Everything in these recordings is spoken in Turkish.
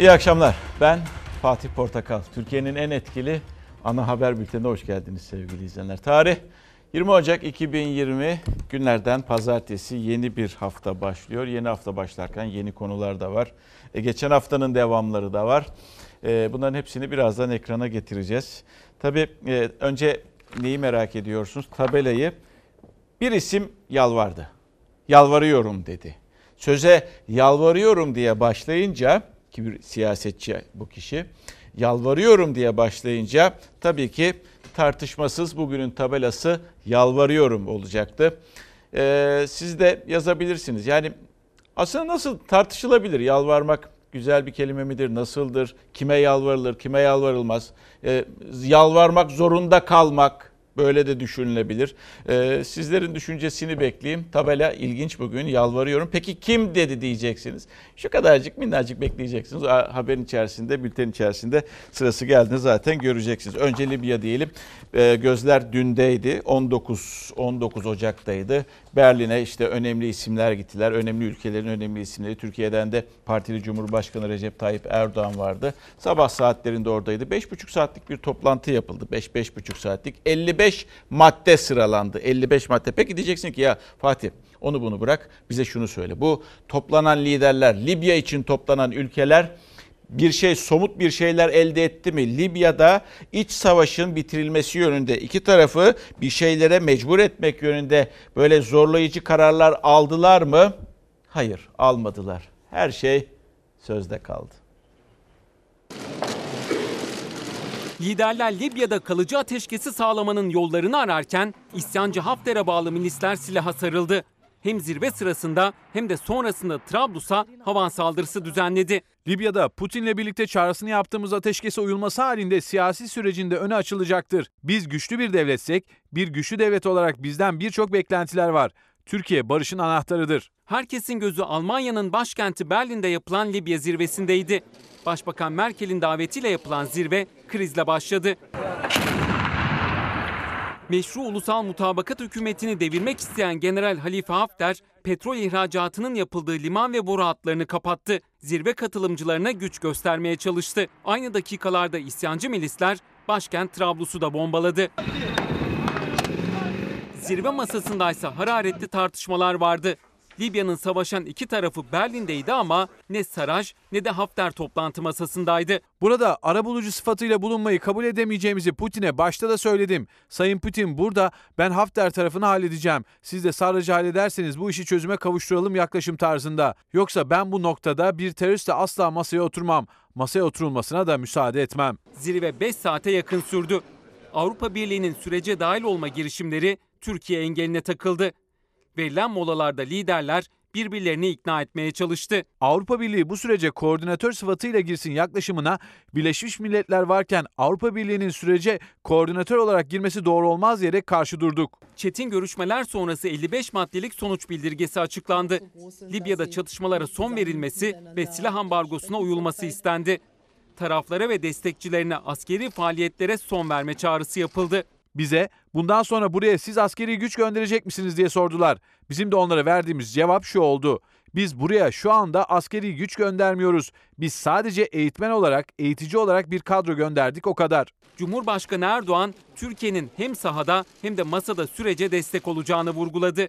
İyi akşamlar. Ben Fatih Portakal. Türkiye'nin en etkili ana haber bültenine hoş geldiniz sevgili izleyenler. Tarih 20 Ocak 2020 günlerden pazartesi yeni bir hafta başlıyor. Yeni hafta başlarken yeni konular da var. E, geçen haftanın devamları da var. E, bunların hepsini birazdan ekrana getireceğiz. Tabii e, önce neyi merak ediyorsunuz? Tabelayı bir isim yalvardı. Yalvarıyorum dedi. Söze yalvarıyorum diye başlayınca ki bir siyasetçi bu kişi yalvarıyorum diye başlayınca tabii ki tartışmasız bugünün tabelası yalvarıyorum olacaktı. Ee, siz de yazabilirsiniz. Yani aslında nasıl tartışılabilir? Yalvarmak güzel bir kelime midir? Nasıldır? Kime yalvarılır? Kime yalvarılmaz? Ee, yalvarmak zorunda kalmak Böyle de düşünülebilir. Ee, sizlerin düşüncesini bekleyeyim. Tabela ilginç bugün yalvarıyorum. Peki kim dedi diyeceksiniz. Şu kadarcık minnacık bekleyeceksiniz. Haberin içerisinde, bülten içerisinde sırası geldiğinde zaten göreceksiniz. Önce Libya diyelim. Ee, gözler dündeydi. 19 19 Ocak'taydı. Berlin'e işte önemli isimler gittiler. Önemli ülkelerin önemli isimleri. Türkiye'den de partili Cumhurbaşkanı Recep Tayyip Erdoğan vardı. Sabah saatlerinde oradaydı. 5,5 saatlik bir toplantı yapıldı. 5-5,5 saatlik. 55 madde sıralandı. 55 madde. Peki diyeceksin ki ya Fatih onu bunu bırak bize şunu söyle. Bu toplanan liderler, Libya için toplanan ülkeler bir şey somut bir şeyler elde etti mi? Libya'da iç savaşın bitirilmesi yönünde iki tarafı bir şeylere mecbur etmek yönünde böyle zorlayıcı kararlar aldılar mı? Hayır, almadılar. Her şey sözde kaldı. Liderler Libya'da kalıcı ateşkesi sağlamanın yollarını ararken isyancı Hafter'e bağlı milisler silaha sarıldı hem zirve sırasında hem de sonrasında Trablus'a havan saldırısı düzenledi. Libya'da Putin'le birlikte çağrısını yaptığımız ateşkese uyulması halinde siyasi sürecinde öne açılacaktır. Biz güçlü bir devletsek, bir güçlü devlet olarak bizden birçok beklentiler var. Türkiye barışın anahtarıdır. Herkesin gözü Almanya'nın başkenti Berlin'de yapılan Libya zirvesindeydi. Başbakan Merkel'in davetiyle yapılan zirve krizle başladı meşru ulusal mutabakat hükümetini devirmek isteyen General Halife Hafter, petrol ihracatının yapıldığı liman ve boru hatlarını kapattı. Zirve katılımcılarına güç göstermeye çalıştı. Aynı dakikalarda isyancı milisler başkent Trablus'u da bombaladı. Zirve masasındaysa hararetli tartışmalar vardı. Libya'nın savaşan iki tarafı Berlin'deydi ama ne Saraj ne de Hafter toplantı masasındaydı. Burada arabulucu sıfatıyla bulunmayı kabul edemeyeceğimizi Putin'e başta da söyledim. Sayın Putin burada ben Hafter tarafını halledeceğim. Siz de Saraj'ı hallederseniz bu işi çözüme kavuşturalım yaklaşım tarzında. Yoksa ben bu noktada bir teröristle asla masaya oturmam. Masaya oturulmasına da müsaade etmem. Zirve 5 saate yakın sürdü. Avrupa Birliği'nin sürece dahil olma girişimleri Türkiye engeline takıldı. Verilen molalarda liderler birbirlerini ikna etmeye çalıştı. Avrupa Birliği bu sürece koordinatör sıfatıyla girsin yaklaşımına Birleşmiş Milletler varken Avrupa Birliği'nin sürece koordinatör olarak girmesi doğru olmaz diyerek karşı durduk. Çetin görüşmeler sonrası 55 maddelik sonuç bildirgesi açıklandı. Libya'da çatışmalara son verilmesi ve silah ambargosuna uyulması istendi. Taraflara ve destekçilerine askeri faaliyetlere son verme çağrısı yapıldı. Bize bundan sonra buraya siz askeri güç gönderecek misiniz diye sordular. Bizim de onlara verdiğimiz cevap şu oldu. Biz buraya şu anda askeri güç göndermiyoruz. Biz sadece eğitmen olarak, eğitici olarak bir kadro gönderdik o kadar. Cumhurbaşkanı Erdoğan, Türkiye'nin hem sahada hem de masada sürece destek olacağını vurguladı.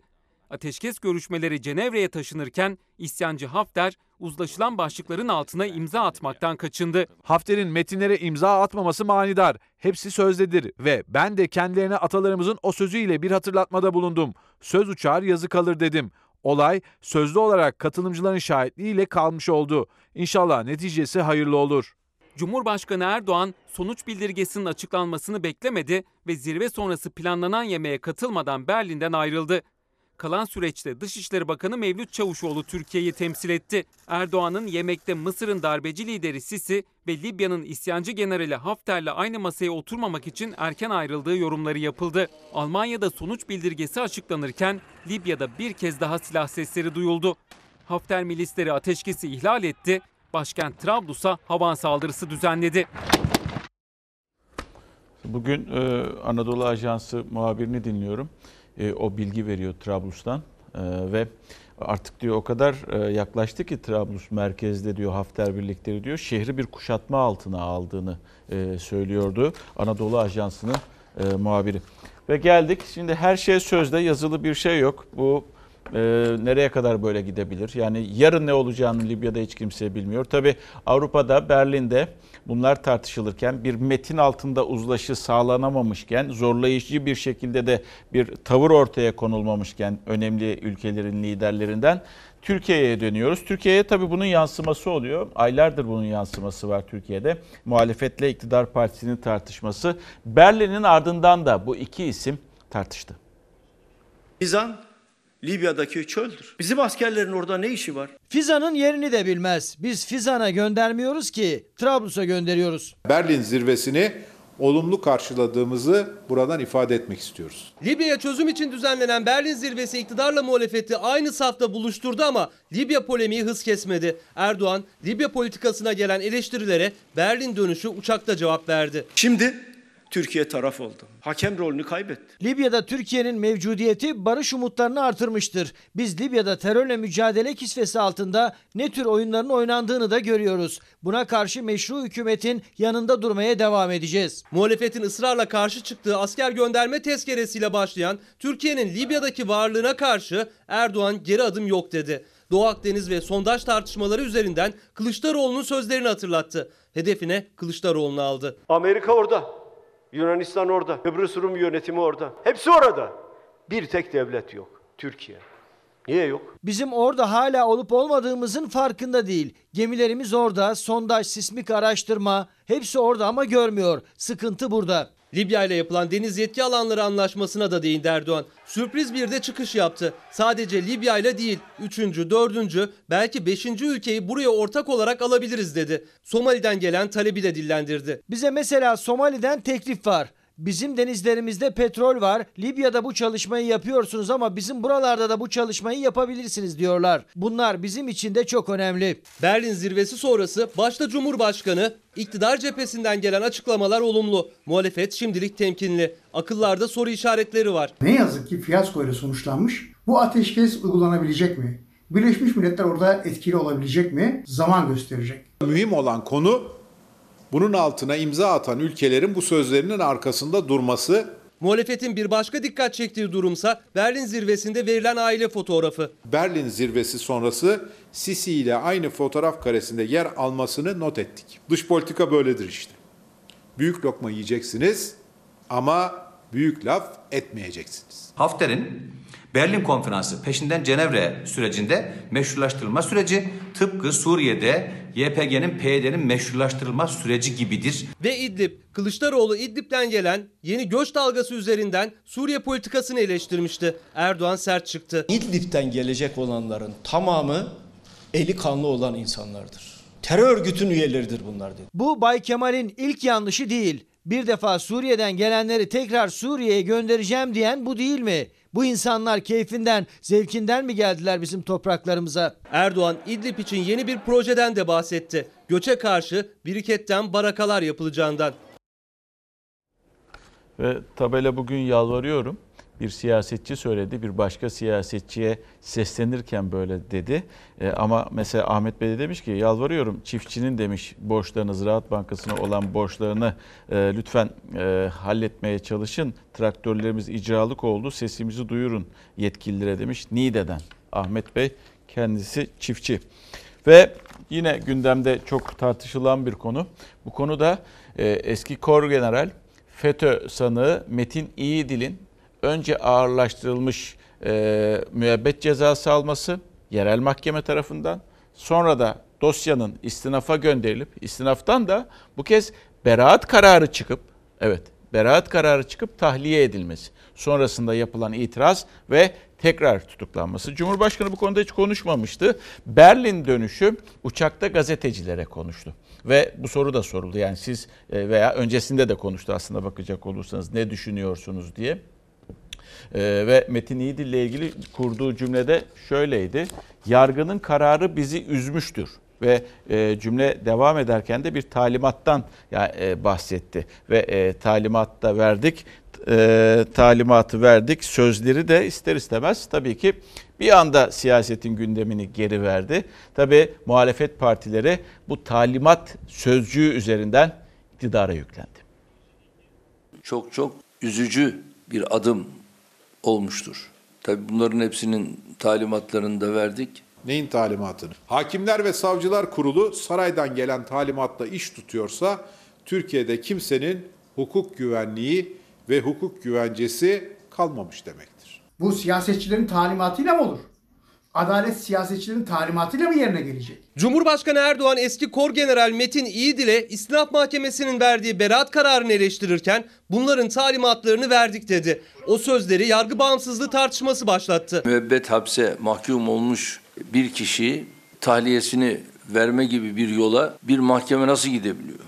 Ateşkes görüşmeleri Cenevre'ye taşınırken isyancı Hafter uzlaşılan başlıkların altına imza atmaktan kaçındı. Hafter'in metinlere imza atmaması manidar. Hepsi sözdedir ve ben de kendilerine atalarımızın o sözüyle bir hatırlatmada bulundum. Söz uçar yazı kalır dedim. Olay sözlü olarak katılımcıların şahitliğiyle kalmış oldu. İnşallah neticesi hayırlı olur. Cumhurbaşkanı Erdoğan sonuç bildirgesinin açıklanmasını beklemedi ve zirve sonrası planlanan yemeğe katılmadan Berlin'den ayrıldı. Kalan süreçte Dışişleri Bakanı Mevlüt Çavuşoğlu Türkiye'yi temsil etti. Erdoğan'ın yemekte Mısır'ın darbeci lideri Sisi ve Libya'nın isyancı generali Hafter'le aynı masaya oturmamak için erken ayrıldığı yorumları yapıldı. Almanya'da sonuç bildirgesi açıklanırken Libya'da bir kez daha silah sesleri duyuldu. Hafter milisleri ateşkesi ihlal etti, başkent Trablus'a havan saldırısı düzenledi. Bugün e, Anadolu Ajansı muhabirini dinliyorum e, o bilgi veriyor Trablus'tan. ve artık diyor o kadar e, yaklaştı ki Trablus merkezde diyor Hafter birlikleri diyor şehri bir kuşatma altına aldığını e, söylüyordu Anadolu Ajansı'nın e, muhabiri. Ve geldik şimdi her şey sözde yazılı bir şey yok. Bu e, nereye kadar böyle gidebilir? Yani yarın ne olacağını Libya'da hiç kimse bilmiyor. Tabi Avrupa'da Berlin'de bunlar tartışılırken bir metin altında uzlaşı sağlanamamışken zorlayıcı bir şekilde de bir tavır ortaya konulmamışken önemli ülkelerin liderlerinden Türkiye'ye dönüyoruz. Türkiye'ye tabii bunun yansıması oluyor. Aylardır bunun yansıması var Türkiye'de. Muhalefetle iktidar partisinin tartışması. Berlin'in ardından da bu iki isim tartıştı. Fizan Libya'daki çöldür. Bizim askerlerin orada ne işi var? Fizan'ın yerini de bilmez. Biz Fizan'a göndermiyoruz ki Trablus'a gönderiyoruz. Berlin zirvesini olumlu karşıladığımızı buradan ifade etmek istiyoruz. Libya çözüm için düzenlenen Berlin zirvesi iktidarla muhalefeti aynı safta buluşturdu ama Libya polemiği hız kesmedi. Erdoğan Libya politikasına gelen eleştirilere Berlin dönüşü uçakta cevap verdi. Şimdi Türkiye taraf oldu. Hakem rolünü kaybetti. Libya'da Türkiye'nin mevcudiyeti barış umutlarını artırmıştır. Biz Libya'da terörle mücadele kisvesi altında ne tür oyunların oynandığını da görüyoruz. Buna karşı meşru hükümetin yanında durmaya devam edeceğiz. Muhalefetin ısrarla karşı çıktığı asker gönderme tezkeresiyle başlayan Türkiye'nin Libya'daki varlığına karşı Erdoğan geri adım yok dedi. Doğu Akdeniz ve sondaj tartışmaları üzerinden Kılıçdaroğlu'nun sözlerini hatırlattı. Hedefine Kılıçdaroğlu'nu aldı. Amerika orada. Yunanistan orada, Kıbrıs Rum yönetimi orada. Hepsi orada. Bir tek devlet yok. Türkiye. Niye yok? Bizim orada hala olup olmadığımızın farkında değil. Gemilerimiz orada, sondaj, sismik araştırma hepsi orada ama görmüyor. Sıkıntı burada. Libya ile yapılan deniz yetki alanları anlaşmasına da değindi Erdoğan. Sürpriz bir de çıkış yaptı. Sadece Libya ile değil, 3. 4. belki 5. ülkeyi buraya ortak olarak alabiliriz dedi. Somali'den gelen talebi de dillendirdi. Bize mesela Somali'den teklif var. Bizim denizlerimizde petrol var. Libya'da bu çalışmayı yapıyorsunuz ama bizim buralarda da bu çalışmayı yapabilirsiniz diyorlar. Bunlar bizim için de çok önemli. Berlin zirvesi sonrası başta Cumhurbaşkanı, iktidar cephesinden gelen açıklamalar olumlu. Muhalefet şimdilik temkinli. Akıllarda soru işaretleri var. Ne yazık ki fiyasko ile sonuçlanmış. Bu ateşkes uygulanabilecek mi? Birleşmiş Milletler orada etkili olabilecek mi? Zaman gösterecek. Mühim olan konu bunun altına imza atan ülkelerin bu sözlerinin arkasında durması. Muhalefetin bir başka dikkat çektiği durumsa Berlin zirvesinde verilen aile fotoğrafı. Berlin zirvesi sonrası Sisi ile aynı fotoğraf karesinde yer almasını not ettik. Dış politika böyledir işte. Büyük lokma yiyeceksiniz ama büyük laf etmeyeceksiniz. Hafter'in Berlin Konferansı peşinden Cenevre sürecinde meşrulaştırılma süreci tıpkı Suriye'de YPG'nin PYD'nin meşrulaştırılma süreci gibidir. Ve İdlib, Kılıçdaroğlu İdlib'den gelen yeni göç dalgası üzerinden Suriye politikasını eleştirmişti. Erdoğan sert çıktı. İdlib'den gelecek olanların tamamı eli kanlı olan insanlardır. Terör örgütün üyeleridir bunlar dedi. Bu Bay Kemal'in ilk yanlışı değil. Bir defa Suriye'den gelenleri tekrar Suriye'ye göndereceğim diyen bu değil mi? Bu insanlar keyfinden, zevkinden mi geldiler bizim topraklarımıza? Erdoğan İdlib için yeni bir projeden de bahsetti. Göçe karşı biriketten barakalar yapılacağından. Ve tabela bugün yalvarıyorum bir siyasetçi söyledi. Bir başka siyasetçiye seslenirken böyle dedi. E, ama mesela Ahmet Bey de demiş ki yalvarıyorum çiftçinin demiş borçlarını Ziraat Bankası'na olan borçlarını e, lütfen e, halletmeye çalışın. Traktörlerimiz icralık oldu sesimizi duyurun yetkililere demiş. Niğde'den Ahmet Bey kendisi çiftçi. Ve yine gündemde çok tartışılan bir konu. Bu konuda e, eski kor general FETÖ sanığı Metin İyidil'in önce ağırlaştırılmış e, müebbet cezası alması yerel mahkeme tarafından sonra da dosyanın istinafa gönderilip istinaftan da bu kez beraat kararı çıkıp evet beraat kararı çıkıp tahliye edilmesi. Sonrasında yapılan itiraz ve tekrar tutuklanması. Cumhurbaşkanı bu konuda hiç konuşmamıştı. Berlin dönüşü uçakta gazetecilere konuştu. Ve bu soru da soruldu. Yani siz e, veya öncesinde de konuştu aslında bakacak olursanız ne düşünüyorsunuz diye. Ee, ve Metin İyidil ile ilgili kurduğu cümlede şöyleydi. Yargının kararı bizi üzmüştür ve e, cümle devam ederken de bir talimattan yani, e, bahsetti ve e, talimat da verdik e, talimatı verdik. Sözleri de ister istemez tabii ki bir anda siyasetin gündemini geri verdi. Tabii muhalefet partileri bu talimat sözcüğü üzerinden iktidara yüklendi. Çok çok üzücü bir adım olmuştur. Tabii bunların hepsinin talimatlarını da verdik. Neyin talimatını? Hakimler ve Savcılar Kurulu saraydan gelen talimatla iş tutuyorsa Türkiye'de kimsenin hukuk güvenliği ve hukuk güvencesi kalmamış demektir. Bu siyasetçilerin talimatıyla mı olur? Adalet siyasetçilerin talimatıyla mı yerine gelecek? Cumhurbaşkanı Erdoğan eski Kor General Metin İyidil'e İstinaf Mahkemesi'nin verdiği beraat kararını eleştirirken bunların talimatlarını verdik dedi. O sözleri yargı bağımsızlığı tartışması başlattı. Müebbet hapse mahkum olmuş bir kişi tahliyesini verme gibi bir yola bir mahkeme nasıl gidebiliyor?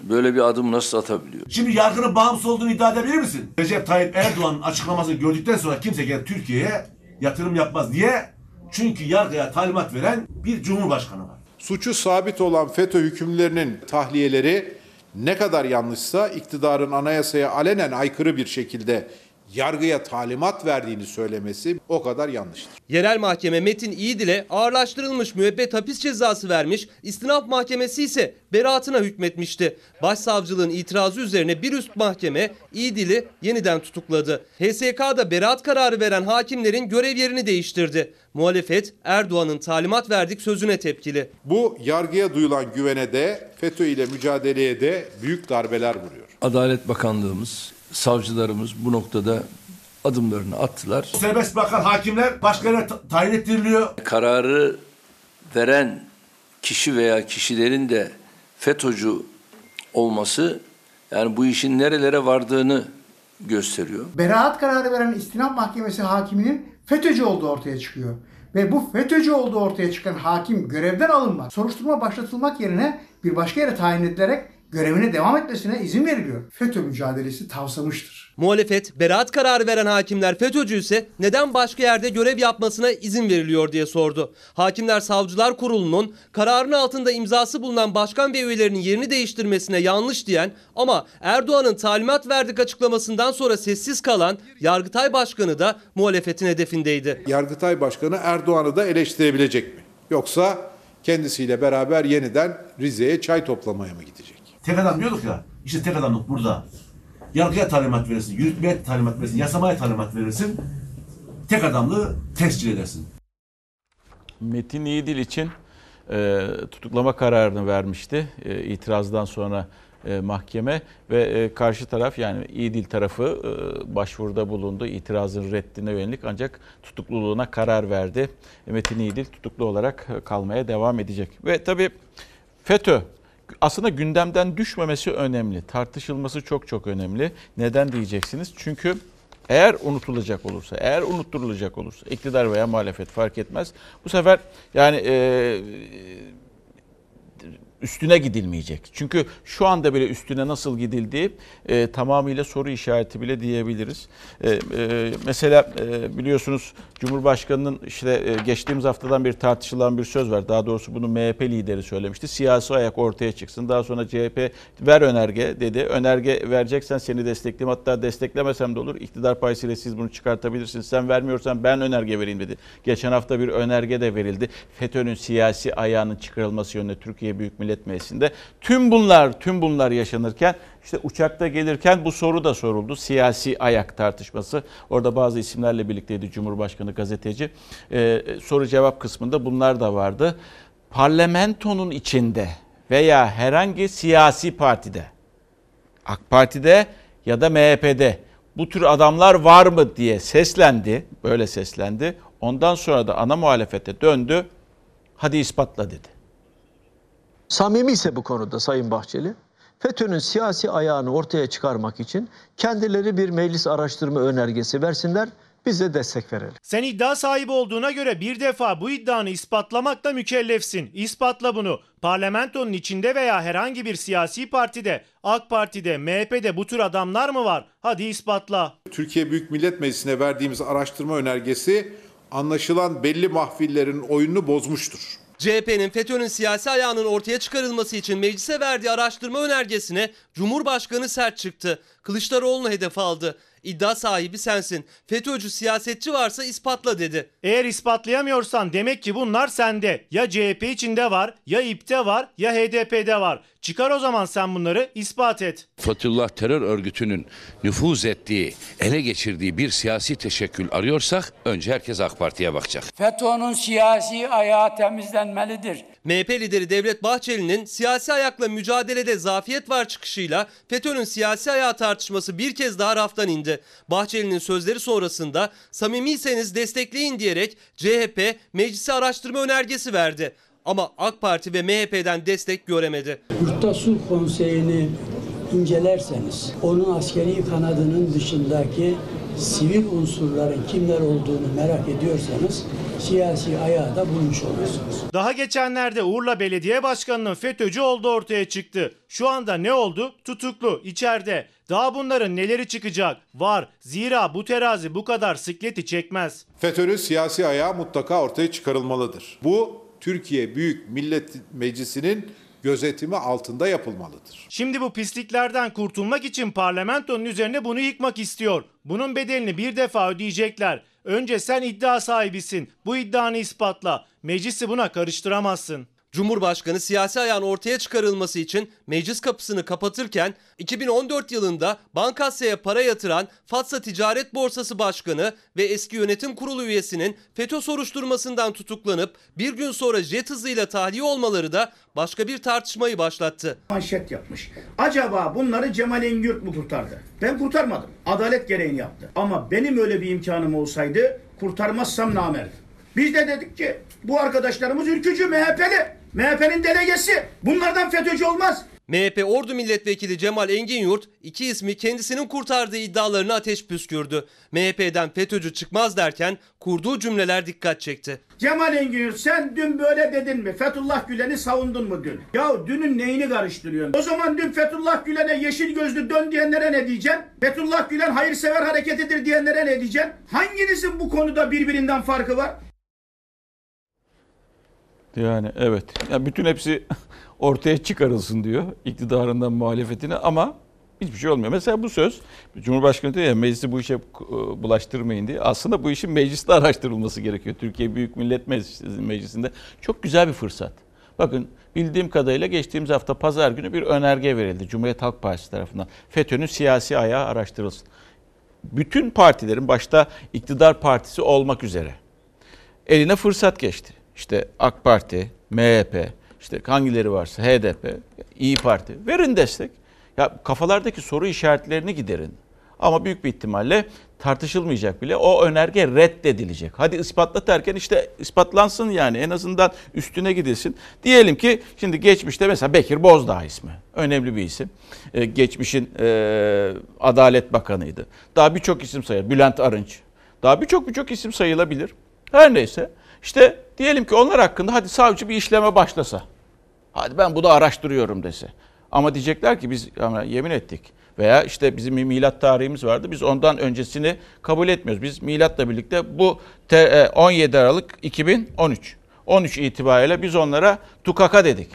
Böyle bir adım nasıl atabiliyor? Şimdi yargının bağımsız olduğunu iddia edebilir misin? Recep Tayyip Erdoğan'ın açıklamasını gördükten sonra kimse gelip Türkiye'ye yatırım yapmaz. Niye? Çünkü yargıya talimat veren bir cumhurbaşkanı var. Suçu sabit olan FETÖ hükümlülerinin tahliyeleri ne kadar yanlışsa iktidarın anayasaya alenen aykırı bir şekilde yargıya talimat verdiğini söylemesi o kadar yanlıştır. Yerel mahkeme Metin İyidil'e ağırlaştırılmış müebbet hapis cezası vermiş, istinaf mahkemesi ise beraatına hükmetmişti. Başsavcılığın itirazı üzerine bir üst mahkeme İyidil'i yeniden tutukladı. HSK'da beraat kararı veren hakimlerin görev yerini değiştirdi. Muhalefet Erdoğan'ın talimat verdik sözüne tepkili. Bu yargıya duyulan güvene de FETÖ ile mücadeleye de büyük darbeler vuruyor. Adalet Bakanlığımız, savcılarımız bu noktada adımlarını attılar. Serbest bırakan hakimler başka yere ta- tayin ettiriliyor. Kararı veren kişi veya kişilerin de FETÖ'cü olması yani bu işin nerelere vardığını gösteriyor. Beraat kararı veren istinaf mahkemesi hakiminin FETÖ'cü olduğu ortaya çıkıyor. Ve bu FETÖ'cü olduğu ortaya çıkan hakim görevden alınmak, soruşturma başlatılmak yerine bir başka yere tayin edilerek görevine devam etmesine izin veriliyor. FETÖ mücadelesi tavsamıştır. Muhalefet beraat kararı veren hakimler FETÖ'cü ise neden başka yerde görev yapmasına izin veriliyor diye sordu. Hakimler Savcılar Kurulu'nun kararın altında imzası bulunan başkan ve üyelerinin yerini değiştirmesine yanlış diyen ama Erdoğan'ın talimat verdik açıklamasından sonra sessiz kalan Yargıtay Başkanı da muhalefetin hedefindeydi. Yargıtay Başkanı Erdoğan'ı da eleştirebilecek mi? Yoksa kendisiyle beraber yeniden Rize'ye çay toplamaya mı gidecek? Tek adam diyorduk ya. İşte tek adamlık burada. Yargıya talimat verirsin, yürütmeye talimat verirsin, yasamaya talimat verirsin. Tek adamlığı tescil edersin. Metin İyidil için e, tutuklama kararını vermişti e, itirazdan sonra e, mahkeme ve e, karşı taraf yani İyidil tarafı e, başvuruda bulundu itirazın reddine yönelik ancak tutukluluğuna karar verdi. E, Metin İyidil tutuklu olarak e, kalmaya devam edecek ve tabii FETÖ aslında gündemden düşmemesi önemli. Tartışılması çok çok önemli. Neden diyeceksiniz? Çünkü eğer unutulacak olursa, eğer unutturulacak olursa, iktidar veya muhalefet fark etmez. Bu sefer yani e, üstüne gidilmeyecek. Çünkü şu anda bile üstüne nasıl gidildiği e, tamamıyla soru işareti bile diyebiliriz. E, e, mesela e, biliyorsunuz Cumhurbaşkanı'nın işte e, geçtiğimiz haftadan bir tartışılan bir söz var. Daha doğrusu bunu MHP lideri söylemişti. Siyasi ayak ortaya çıksın. Daha sonra CHP ver önerge dedi. Önerge vereceksen seni destekleyeyim. Hatta desteklemesem de olur. İktidar payısıyla siz bunu çıkartabilirsiniz. Sen vermiyorsan ben önerge vereyim dedi. Geçen hafta bir önerge de verildi. FETÖ'nün siyasi ayağının çıkarılması yönünde Türkiye Büyük Millet Meclisi'nde. Tüm bunlar, tüm bunlar yaşanırken işte uçakta gelirken bu soru da soruldu. Siyasi ayak tartışması. Orada bazı isimlerle birlikteydi Cumhurbaşkanı gazeteci. Ee, soru cevap kısmında bunlar da vardı. Parlamentonun içinde veya herhangi siyasi partide, AK Parti'de ya da MHP'de bu tür adamlar var mı diye seslendi. Böyle seslendi. Ondan sonra da ana muhalefete döndü. Hadi ispatla dedi. Samimi ise bu konuda Sayın Bahçeli, FETÖ'nün siyasi ayağını ortaya çıkarmak için kendileri bir meclis araştırma önergesi versinler, biz de destek verelim. Sen iddia sahibi olduğuna göre bir defa bu iddianı ispatlamakla mükellefsin. İspatla bunu. Parlamentonun içinde veya herhangi bir siyasi partide, AK Parti'de, MHP'de bu tür adamlar mı var? Hadi ispatla. Türkiye Büyük Millet Meclisi'ne verdiğimiz araştırma önergesi anlaşılan belli mahfillerin oyununu bozmuştur. CHP'nin FETÖ'nün siyasi ayağının ortaya çıkarılması için meclise verdiği araştırma önergesine Cumhurbaşkanı sert çıktı. Kılıçdaroğlu'nu hedef aldı. İddia sahibi sensin. FETÖ'cü siyasetçi varsa ispatla dedi. Eğer ispatlayamıyorsan demek ki bunlar sende. Ya CHP içinde var, ya İP'te var, ya HDP'de var. Çıkar o zaman sen bunları ispat et. Fethullah terör örgütünün nüfuz ettiği, ele geçirdiği bir siyasi teşekkül arıyorsak önce herkes AK Parti'ye bakacak. FETÖ'nün siyasi ayağı temizlenmelidir. MHP lideri Devlet Bahçeli'nin siyasi ayakla mücadelede zafiyet var çıkışıyla FETÖ'nün siyasi ayağı tartışması bir kez daha raftan indi. Bahçeli'nin sözleri sonrasında samimiyseniz destekleyin diyerek CHP meclise araştırma önergesi verdi. Ama AK Parti ve MHP'den destek göremedi. Yurtta Sulh Konseyi'ni incelerseniz onun askeri kanadının dışındaki sivil unsurların kimler olduğunu merak ediyorsanız siyasi ayağı da bulmuş olursunuz. Daha geçenlerde Urla Belediye Başkanı'nın FETÖ'cü olduğu ortaya çıktı. Şu anda ne oldu? Tutuklu, içeride. Daha bunların neleri çıkacak? Var. Zira bu terazi bu kadar sikleti çekmez. FETÖ'nün siyasi ayağı mutlaka ortaya çıkarılmalıdır. Bu Türkiye Büyük Millet Meclisi'nin gözetimi altında yapılmalıdır. Şimdi bu pisliklerden kurtulmak için parlamentonun üzerine bunu yıkmak istiyor. Bunun bedelini bir defa ödeyecekler. Önce sen iddia sahibisin. Bu iddianı ispatla. Meclisi buna karıştıramazsın. Cumhurbaşkanı siyasi ayağın ortaya çıkarılması için meclis kapısını kapatırken 2014 yılında Bankasya'ya para yatıran Fatsa Ticaret Borsası Başkanı ve eski yönetim kurulu üyesinin FETÖ soruşturmasından tutuklanıp bir gün sonra jet hızıyla tahliye olmaları da başka bir tartışmayı başlattı. Manşet yapmış. Acaba bunları Cemal Engürt mu kurtardı? Ben kurtarmadım. Adalet gereğini yaptı. Ama benim öyle bir imkanım olsaydı kurtarmazsam namerdim. Biz de dedik ki bu arkadaşlarımız ülkücü MHP'li. MHP'nin delegesi. Bunlardan FETÖ'cü olmaz. MHP Ordu Milletvekili Cemal Enginyurt iki ismi kendisinin kurtardığı iddialarını ateş püskürdü. MHP'den FETÖ'cü çıkmaz derken kurduğu cümleler dikkat çekti. Cemal Engin sen dün böyle dedin mi? Fethullah Gülen'i savundun mu dün? Ya dünün neyini karıştırıyorsun? O zaman dün Fethullah Gülen'e yeşil gözlü dön diyenlere ne diyeceksin? Fethullah Gülen hayırsever hareketidir diyenlere ne diyeceksin? Hanginizin bu konuda birbirinden farkı var? Yani evet. Yani bütün hepsi ortaya çıkarılsın diyor iktidarından muhalefetine ama hiçbir şey olmuyor. Mesela bu söz Cumhurbaşkanı diyor ya meclisi bu işe bulaştırmayın diye. Aslında bu işin mecliste araştırılması gerekiyor. Türkiye Büyük Millet Meclisi'nde çok güzel bir fırsat. Bakın bildiğim kadarıyla geçtiğimiz hafta pazar günü bir önerge verildi Cumhuriyet Halk Partisi tarafından. FETÖ'nün siyasi ayağı araştırılsın. Bütün partilerin başta iktidar partisi olmak üzere eline fırsat geçti. İşte AK Parti, MHP, işte hangileri varsa HDP, İyi Parti verin destek. Ya kafalardaki soru işaretlerini giderin. Ama büyük bir ihtimalle tartışılmayacak bile. O önerge reddedilecek. Hadi ispatlat derken işte ispatlansın yani en azından üstüne gidilsin. Diyelim ki şimdi geçmişte mesela Bekir Bozdağ ismi. Önemli bir isim. Ee, geçmişin e, Adalet Bakanıydı. Daha birçok isim sayılır. Bülent Arınç. Daha birçok birçok isim sayılabilir. Her neyse. İşte diyelim ki onlar hakkında hadi savcı bir işleme başlasa. Hadi ben bunu araştırıyorum dese. Ama diyecekler ki biz ama yemin ettik. Veya işte bizim bir milat tarihimiz vardı. Biz ondan öncesini kabul etmiyoruz. Biz milatla birlikte bu 17 Aralık 2013. 13 itibariyle biz onlara tukaka dedik.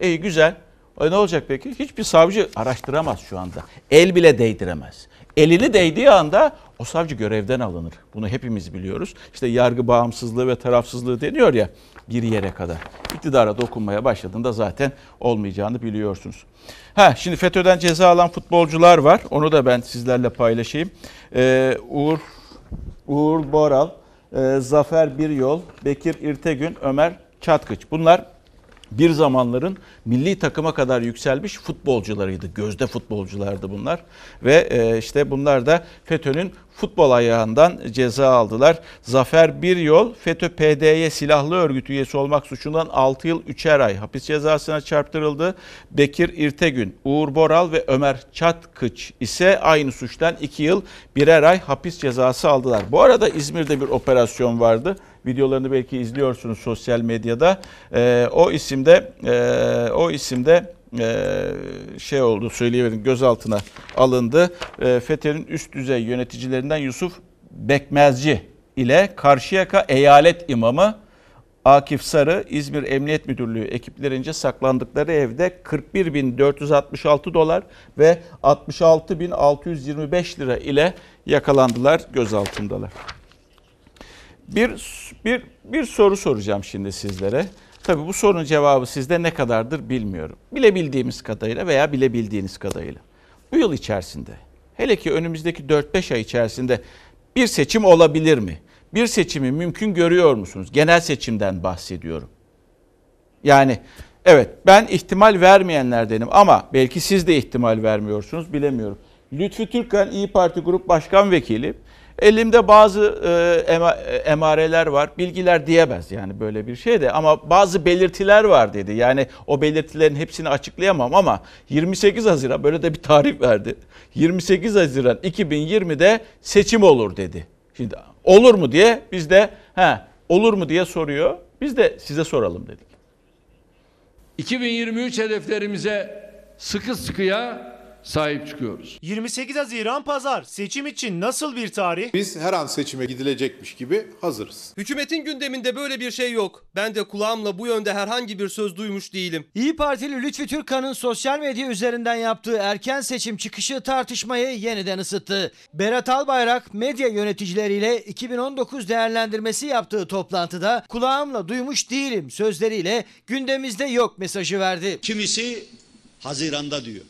İyi güzel. E ne olacak peki? Hiçbir savcı araştıramaz şu anda. El bile değdiremez. Elini değdiği anda o savcı görevden alınır. Bunu hepimiz biliyoruz. İşte yargı bağımsızlığı ve tarafsızlığı deniyor ya bir yere kadar. İktidara dokunmaya başladığında zaten olmayacağını biliyorsunuz. Ha şimdi FETÖ'den ceza alan futbolcular var. Onu da ben sizlerle paylaşayım. Ee, Uğur Uğur Boral, e, Zafer Biryol, Bekir İrtegün, Ömer Çatkıç. Bunlar bir zamanların milli takıma kadar yükselmiş futbolcularıydı. Gözde futbolculardı bunlar. Ve e, işte bunlar da FETÖ'nün futbol ayağından ceza aldılar. Zafer Biryol FETÖ PDY silahlı örgüt üyesi olmak suçundan 6 yıl 3'er ay hapis cezasına çarptırıldı. Bekir İrtegün, Uğur Boral ve Ömer Çatkıç ise aynı suçtan 2 yıl birer ay hapis cezası aldılar. Bu arada İzmir'de bir operasyon vardı. Videolarını belki izliyorsunuz sosyal medyada. E, o isimde e, o isimde e, şey oldu söyleyebilirim gözaltına alındı. E, FETÖ'nün üst düzey yöneticilerinden Yusuf Bekmezci ile Karşıyaka eyalet imamı Akif Sarı İzmir Emniyet Müdürlüğü ekiplerince saklandıkları evde 41.466 dolar ve 66.625 lira ile yakalandılar, gözaltındalar. Bir, bir, bir soru soracağım şimdi sizlere. Tabii bu sorunun cevabı sizde ne kadardır bilmiyorum. Bilebildiğimiz kadarıyla veya bilebildiğiniz kadarıyla. Bu yıl içerisinde, hele ki önümüzdeki 4-5 ay içerisinde bir seçim olabilir mi? Bir seçimi mümkün görüyor musunuz? Genel seçimden bahsediyorum. Yani evet ben ihtimal vermeyenlerdenim ama belki siz de ihtimal vermiyorsunuz bilemiyorum. Lütfü Türkkan İyi Parti Grup Başkan Vekili Elimde bazı e, e, emareler var. Bilgiler diyemez yani böyle bir şey de ama bazı belirtiler var dedi. Yani o belirtilerin hepsini açıklayamam ama 28 Haziran böyle de bir tarih verdi. 28 Haziran 2020'de seçim olur dedi. Şimdi olur mu diye biz de he, olur mu diye soruyor. Biz de size soralım dedik. 2023 hedeflerimize sıkı sıkıya sahip çıkıyoruz. 28 Haziran Pazar seçim için nasıl bir tarih? Biz her an seçime gidilecekmiş gibi hazırız. Hükümetin gündeminde böyle bir şey yok. Ben de kulağımla bu yönde herhangi bir söz duymuş değilim. İyi Partili Lütfi Türkan'ın sosyal medya üzerinden yaptığı erken seçim çıkışı tartışmayı yeniden ısıttı. Berat Albayrak medya yöneticileriyle 2019 değerlendirmesi yaptığı toplantıda kulağımla duymuş değilim sözleriyle gündemimizde yok mesajı verdi. Kimisi Haziran'da diyor.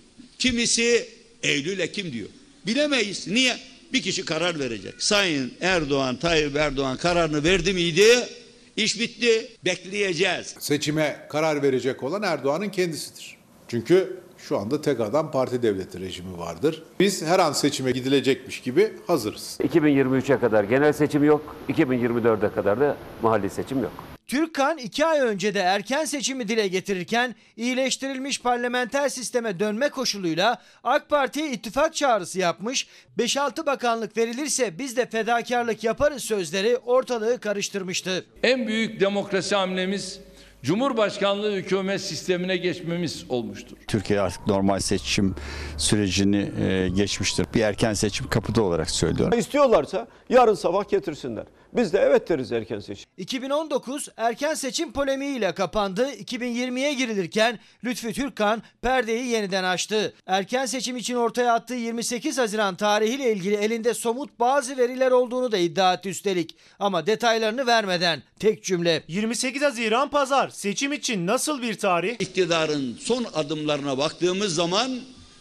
Kimisi Eylül Ekim diyor. Bilemeyiz. Niye? Bir kişi karar verecek. Sayın Erdoğan, Tayyip Erdoğan kararını verdi miydi? İş bitti. Bekleyeceğiz. Seçime karar verecek olan Erdoğan'ın kendisidir. Çünkü şu anda tek adam parti devleti rejimi vardır. Biz her an seçime gidilecekmiş gibi hazırız. 2023'e kadar genel seçim yok, 2024'e kadar da mahalli seçim yok. Türkan iki ay önce de erken seçimi dile getirirken iyileştirilmiş parlamenter sisteme dönme koşuluyla AK Parti'ye ittifak çağrısı yapmış, 5-6 bakanlık verilirse biz de fedakarlık yaparız sözleri ortalığı karıştırmıştı. En büyük demokrasi hamlemiz Cumhurbaşkanlığı hükümet sistemine geçmemiz olmuştur. Türkiye artık normal seçim sürecini e, geçmiştir. Bir erken seçim kapıda olarak söylüyorum. İstiyorlarsa yarın sabah getirsinler. Biz de evet deriz erken seçim. 2019 erken seçim polemiğiyle kapandı. 2020'ye girilirken Lütfü Türkkan perdeyi yeniden açtı. Erken seçim için ortaya attığı 28 Haziran tarihiyle ilgili elinde somut bazı veriler olduğunu da iddia etti üstelik. Ama detaylarını vermeden tek cümle. 28 Haziran Pazar seçim için nasıl bir tarih? İktidarın son adımlarına baktığımız zaman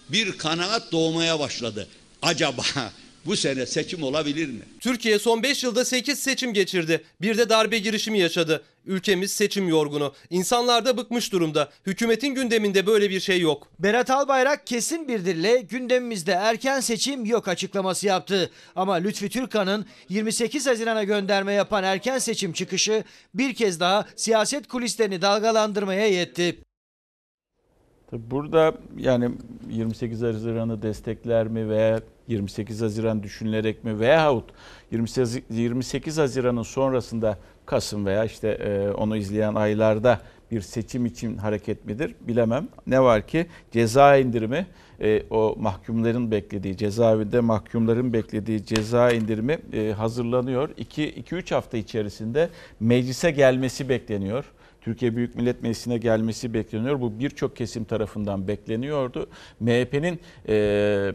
bir kanaat doğmaya başladı. Acaba bu sene seçim olabilir mi? Türkiye son 5 yılda 8 seçim geçirdi. Bir de darbe girişimi yaşadı. Ülkemiz seçim yorgunu. İnsanlar da bıkmış durumda. Hükümetin gündeminde böyle bir şey yok. Berat Albayrak kesin bir dille gündemimizde erken seçim yok açıklaması yaptı. Ama Lütfi Türkan'ın 28 Haziran'a gönderme yapan erken seçim çıkışı bir kez daha siyaset kulislerini dalgalandırmaya yetti. Burada yani 28 Haziran'ı destekler mi veya 28 Haziran düşünülerek mi veyahut 28, 28 Haziran'ın sonrasında Kasım veya işte e, onu izleyen aylarda bir seçim için hareket midir bilemem. Ne var ki ceza indirimi e, o mahkumların beklediği cezaevinde mahkumların beklediği ceza indirimi e, hazırlanıyor. 2-3 hafta içerisinde meclise gelmesi bekleniyor. Türkiye Büyük Millet Meclisi'ne gelmesi bekleniyor. Bu birçok kesim tarafından bekleniyordu. MHP'nin e,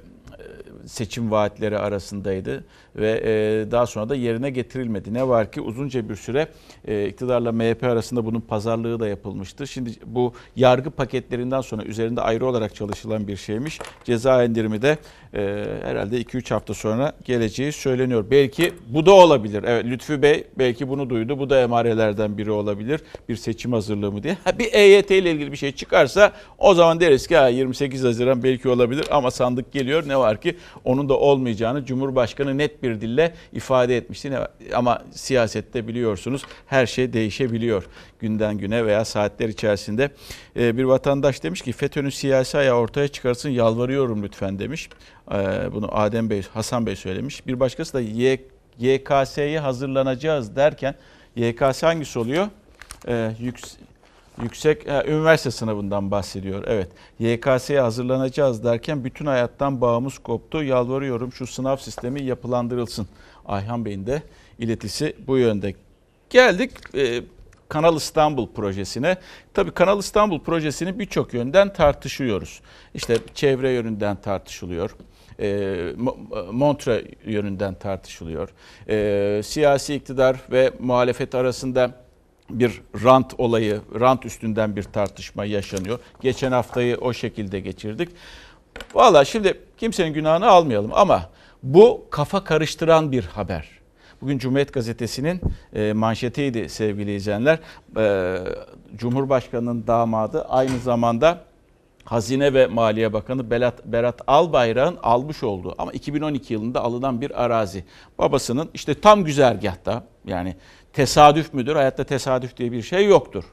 seçim vaatleri arasındaydı ve e, daha sonra da yerine getirilmedi. Ne var ki uzunca bir süre e, iktidarla MHP arasında bunun pazarlığı da yapılmıştı. Şimdi bu yargı paketlerinden sonra üzerinde ayrı olarak çalışılan bir şeymiş. Ceza indirimi de e, herhalde 2-3 hafta sonra geleceği söyleniyor. Belki bu da olabilir. Evet Lütfü Bey belki bunu duydu. Bu da emarelerden biri olabilir. Bir seçim hazırlığı mı diye. Bir EYT ile ilgili bir şey çıkarsa o zaman deriz ki ha, 28 Haziran belki olabilir ama sandık geliyor. Ne var ki onun da olmayacağını Cumhurbaşkanı net bir dille ifade etmişti. Ama siyasette biliyorsunuz her şey değişebiliyor günden güne veya saatler içerisinde. Bir vatandaş demiş ki FETÖ'nün siyasi ayağı ortaya çıkarsın yalvarıyorum lütfen demiş. Bunu Adem Bey, Hasan Bey söylemiş. Bir başkası da YKS'ye hazırlanacağız derken YKS hangisi oluyor? Yüksek yüksek ha, üniversite sınavından bahsediyor. Evet. YKS'ye hazırlanacağız derken bütün hayattan bağımız koptu. Yalvarıyorum şu sınav sistemi yapılandırılsın. Ayhan Bey'in de iletisi bu yönde. Geldik e, Kanal İstanbul projesine. Tabii Kanal İstanbul projesini birçok yönden tartışıyoruz. İşte çevre yönünden tartışılıyor. E, Mo- Montre yönünden tartışılıyor. E, siyasi iktidar ve muhalefet arasında bir rant olayı, rant üstünden bir tartışma yaşanıyor. Geçen haftayı o şekilde geçirdik. Valla şimdi kimsenin günahını almayalım ama bu kafa karıştıran bir haber. Bugün Cumhuriyet Gazetesi'nin e, manşetiydi sevgili izleyenler. E, Cumhurbaşkanı'nın damadı aynı zamanda Hazine ve Maliye Bakanı Berat, Berat Albayrak'ın almış olduğu ama 2012 yılında alınan bir arazi. Babasının işte tam güzergahta yani tesadüf müdür? Hayatta tesadüf diye bir şey yoktur.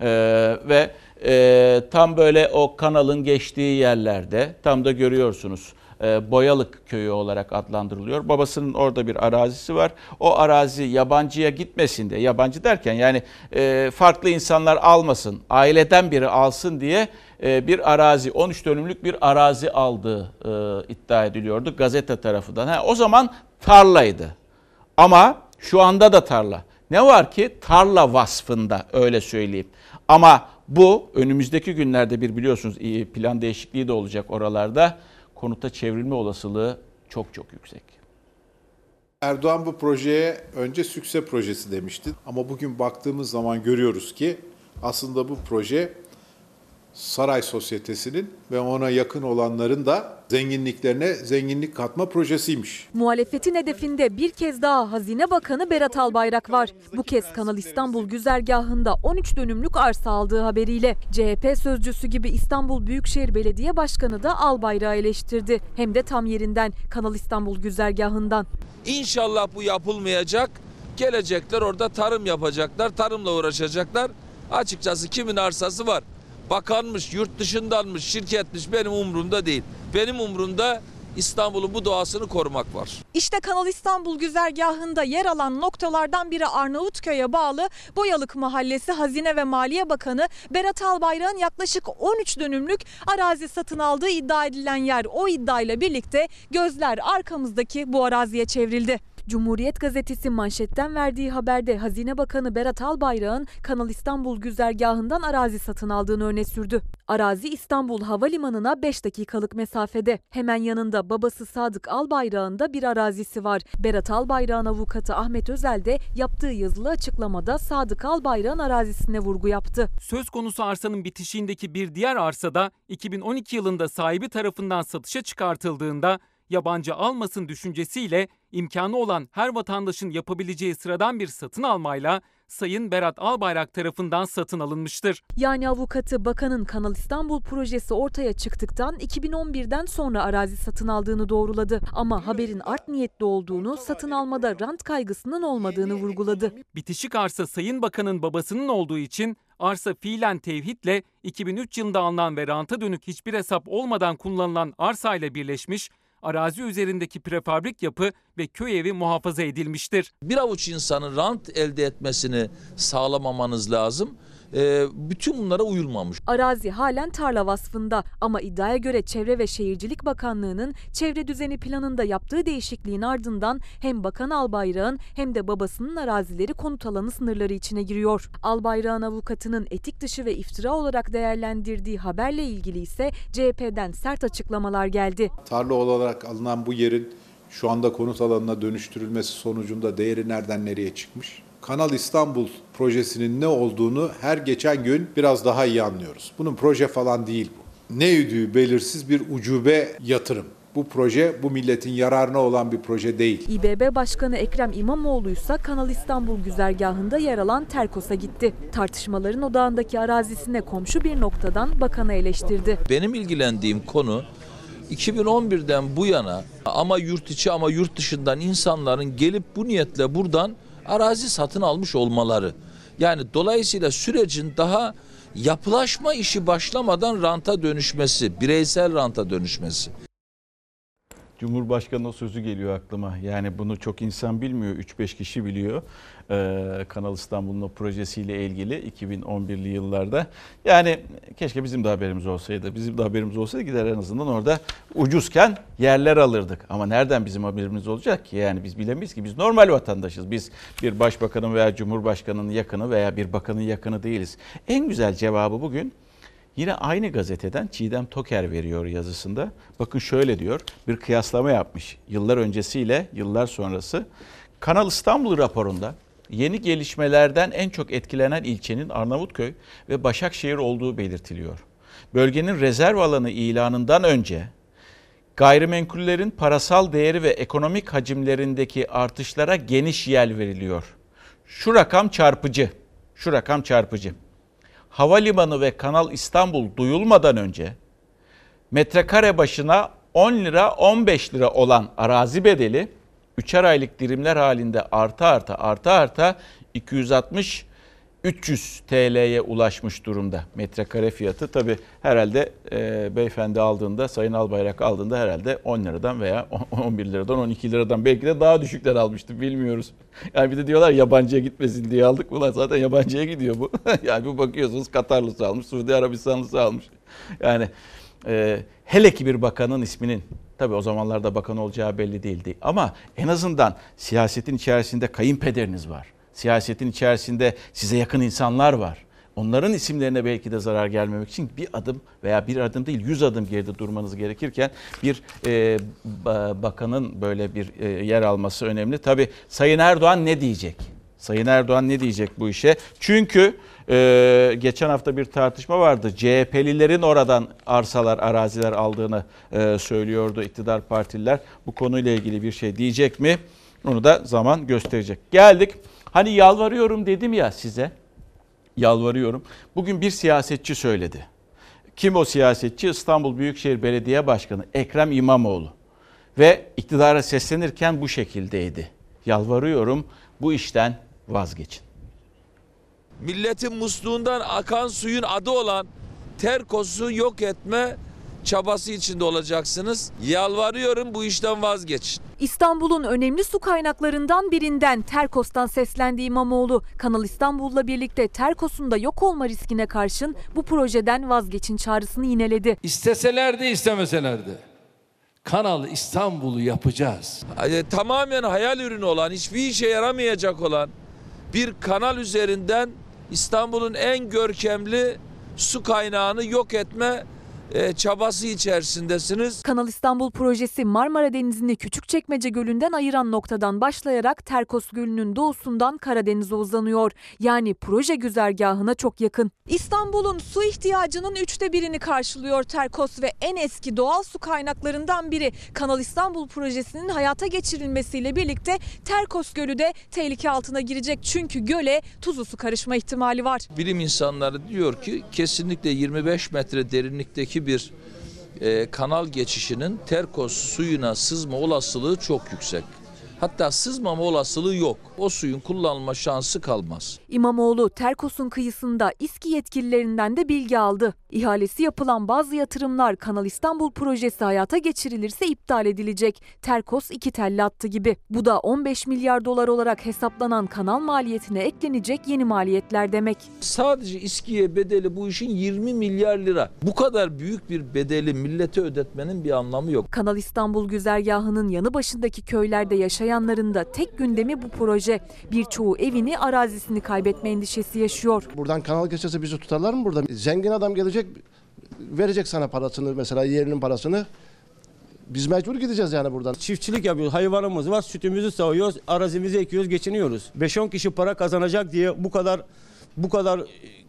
Ee, ve e, tam böyle o kanalın geçtiği yerlerde tam da görüyorsunuz e, Boyalık köyü olarak adlandırılıyor. Babasının orada bir arazisi var. O arazi yabancıya gitmesin diye, yabancı derken yani e, farklı insanlar almasın, aileden biri alsın diye e, bir arazi, 13 dönümlük bir arazi aldığı iddia ediliyordu gazete tarafından. Ha, o zaman tarlaydı. Ama şu anda da tarla. Ne var ki tarla vasfında öyle söyleyeyim. Ama bu önümüzdeki günlerde bir biliyorsunuz plan değişikliği de olacak oralarda. Konuta çevrilme olasılığı çok çok yüksek. Erdoğan bu projeye önce sükse projesi demişti. Ama bugün baktığımız zaman görüyoruz ki aslında bu proje saray sosyetesinin ve ona yakın olanların da zenginliklerine zenginlik katma projesiymiş. Muhalefetin hedefinde bir kez daha Hazine Bakanı Berat Albayrak var. Bu kez Kanal İstanbul güzergahında 13 dönümlük arsa aldığı haberiyle CHP sözcüsü gibi İstanbul Büyükşehir Belediye Başkanı da Albayrak'ı eleştirdi. Hem de tam yerinden Kanal İstanbul güzergahından. İnşallah bu yapılmayacak. Gelecekler orada tarım yapacaklar, tarımla uğraşacaklar. Açıkçası kimin arsası var? Bakanmış, yurt dışındanmış, şirketmiş benim umurumda değil. Benim umurumda İstanbul'un bu doğasını korumak var. İşte Kanal İstanbul güzergahında yer alan noktalardan biri Arnavutköy'e bağlı Boyalık Mahallesi Hazine ve Maliye Bakanı Berat Albayrak'ın yaklaşık 13 dönümlük arazi satın aldığı iddia edilen yer. O iddiayla birlikte gözler arkamızdaki bu araziye çevrildi. Cumhuriyet Gazetesi manşetten verdiği haberde Hazine Bakanı Berat Albayrak'ın Kanal İstanbul güzergahından arazi satın aldığını öne sürdü. Arazi İstanbul Havalimanı'na 5 dakikalık mesafede. Hemen yanında babası Sadık Albayrak'ın da bir arazisi var. Berat Albayrak'ın avukatı Ahmet Özel de yaptığı yazılı açıklamada Sadık Albayrak'ın arazisine vurgu yaptı. Söz konusu arsanın bitişiğindeki bir diğer arsada 2012 yılında sahibi tarafından satışa çıkartıldığında yabancı almasın düşüncesiyle imkanı olan her vatandaşın yapabileceği sıradan bir satın almayla Sayın Berat Albayrak tarafından satın alınmıştır. Yani avukatı bakanın Kanal İstanbul projesi ortaya çıktıktan 2011'den sonra arazi satın aldığını doğruladı. Ama haberin art niyetli olduğunu, satın almada rant kaygısının olmadığını vurguladı. Bitişik arsa Sayın Bakan'ın babasının olduğu için arsa fiilen tevhidle 2003 yılında alınan ve ranta dönük hiçbir hesap olmadan kullanılan arsa ile birleşmiş arazi üzerindeki prefabrik yapı ve köy evi muhafaza edilmiştir. Bir avuç insanın rant elde etmesini sağlamamanız lazım. Ee, bütün bunlara uyulmamış. Arazi halen tarla vasfında ama iddiaya göre Çevre ve Şehircilik Bakanlığı'nın çevre düzeni planında yaptığı değişikliğin ardından hem Bakan Albayrak'ın hem de babasının arazileri konut alanı sınırları içine giriyor. Albayrak'ın avukatının etik dışı ve iftira olarak değerlendirdiği haberle ilgili ise CHP'den sert açıklamalar geldi. Tarla olarak alınan bu yerin şu anda konut alanına dönüştürülmesi sonucunda değeri nereden nereye çıkmış? Kanal İstanbul projesinin ne olduğunu her geçen gün biraz daha iyi anlıyoruz. Bunun proje falan değil bu. Ne yüdüğü belirsiz bir ucube yatırım. Bu proje bu milletin yararına olan bir proje değil. İBB Başkanı Ekrem İmamoğlu ise Kanal İstanbul güzergahında yer alan Terkos'a gitti. Tartışmaların odağındaki arazisine komşu bir noktadan bakanı eleştirdi. Benim ilgilendiğim konu 2011'den bu yana ama yurt içi ama yurt dışından insanların gelip bu niyetle buradan arazi satın almış olmaları. Yani dolayısıyla sürecin daha yapılaşma işi başlamadan ranta dönüşmesi, bireysel ranta dönüşmesi. Cumhurbaşkanı o sözü geliyor aklıma. Yani bunu çok insan bilmiyor. 3-5 kişi biliyor. Ee, Kanal İstanbul'un o projesiyle ilgili 2011'li yıllarda. Yani keşke bizim de haberimiz olsaydı. Bizim de haberimiz olsaydı gider en azından orada ucuzken yerler alırdık. Ama nereden bizim haberimiz olacak ki? Yani biz bilemeyiz ki biz normal vatandaşız. Biz bir başbakanın veya cumhurbaşkanının yakını veya bir bakanın yakını değiliz. En güzel cevabı bugün Yine aynı gazeteden Çiğdem Toker veriyor yazısında. Bakın şöyle diyor. Bir kıyaslama yapmış. Yıllar öncesiyle yıllar sonrası. Kanal İstanbul raporunda yeni gelişmelerden en çok etkilenen ilçenin Arnavutköy ve Başakşehir olduğu belirtiliyor. Bölgenin rezerv alanı ilanından önce gayrimenkullerin parasal değeri ve ekonomik hacimlerindeki artışlara geniş yer veriliyor. Şu rakam çarpıcı. Şu rakam çarpıcı. Havalimanı ve Kanal İstanbul duyulmadan önce metrekare başına 10 lira 15 lira olan arazi bedeli 3'er aylık dilimler halinde arta arta arta arta 260 300 TL'ye ulaşmış durumda metrekare fiyatı. Tabi herhalde e, beyefendi aldığında, Sayın Albayrak aldığında herhalde 10 liradan veya 11 liradan 12 liradan belki de daha düşükler almıştı bilmiyoruz. Yani bir de diyorlar yabancıya gitmesin diye aldık. Ulan zaten yabancıya gidiyor bu. yani bir bakıyorsunuz Katarlısı almış, Suudi Arabistanlısı almış. Yani e, hele ki bir bakanın isminin Tabii o zamanlarda bakan olacağı belli değildi. Ama en azından siyasetin içerisinde kayınpederiniz var siyasetin içerisinde size yakın insanlar var. Onların isimlerine belki de zarar gelmemek için bir adım veya bir adım değil yüz adım geride durmanız gerekirken bir e, bakanın böyle bir e, yer alması önemli. Tabi Sayın Erdoğan ne diyecek? Sayın Erdoğan ne diyecek bu işe? Çünkü e, geçen hafta bir tartışma vardı. CHP'lilerin oradan arsalar, araziler aldığını e, söylüyordu iktidar partililer. Bu konuyla ilgili bir şey diyecek mi? Onu da zaman gösterecek. Geldik Hani yalvarıyorum dedim ya size. Yalvarıyorum. Bugün bir siyasetçi söyledi. Kim o siyasetçi? İstanbul Büyükşehir Belediye Başkanı Ekrem İmamoğlu. Ve iktidara seslenirken bu şekildeydi. Yalvarıyorum bu işten vazgeçin. Milletin musluğundan akan suyun adı olan Terkos'u yok etme çabası içinde olacaksınız. Yalvarıyorum bu işten vazgeçin. İstanbul'un önemli su kaynaklarından birinden Terkos'tan seslendi İmamoğlu. Kanal İstanbul'la birlikte Terkos'un da yok olma riskine karşın bu projeden vazgeçin çağrısını yineledi. İsteseler de istemeseler de Kanal İstanbul'u yapacağız. Yani, tamamen hayal ürünü olan, hiçbir işe yaramayacak olan bir kanal üzerinden İstanbul'un en görkemli su kaynağını yok etme e, çabası içerisindesiniz. Kanal İstanbul projesi Marmara Denizi'ni Küçükçekmece Gölü'nden ayıran noktadan başlayarak Terkos Gölü'nün doğusundan Karadeniz'e uzanıyor. Yani proje güzergahına çok yakın. İstanbul'un su ihtiyacının üçte birini karşılıyor Terkos ve en eski doğal su kaynaklarından biri. Kanal İstanbul projesinin hayata geçirilmesiyle birlikte Terkos Gölü de tehlike altına girecek. Çünkü göle tuzlu su karışma ihtimali var. Bilim insanları diyor ki kesinlikle 25 metre derinlikteki bir e, kanal geçişinin Terkos suyuna sızma olasılığı çok yüksek. Hatta sızmama olasılığı yok. O suyun kullanılma şansı kalmaz. İmamoğlu Terkos'un kıyısında İSKİ yetkililerinden de bilgi aldı. İhalesi yapılan bazı yatırımlar Kanal İstanbul projesi hayata geçirilirse iptal edilecek. Terkos iki telli attı gibi. Bu da 15 milyar dolar olarak hesaplanan kanal maliyetine eklenecek yeni maliyetler demek. Sadece İSKİ'ye bedeli bu işin 20 milyar lira. Bu kadar büyük bir bedeli millete ödetmenin bir anlamı yok. Kanal İstanbul güzergahının yanı başındaki köylerde yaşayanların da tek gündemi bu proje. Birçoğu evini, arazisini kaybetme endişesi yaşıyor. Buradan kanal geçerse bizi tutarlar mı burada? Zengin adam gelecek verecek sana parasını mesela yerinin parasını. Biz mecbur gideceğiz yani buradan. Çiftçilik yapıyoruz. Hayvanımız var. Sütümüzü sağıyoruz. Arazimizi ekiyoruz, geçiniyoruz. 5-10 kişi para kazanacak diye bu kadar bu kadar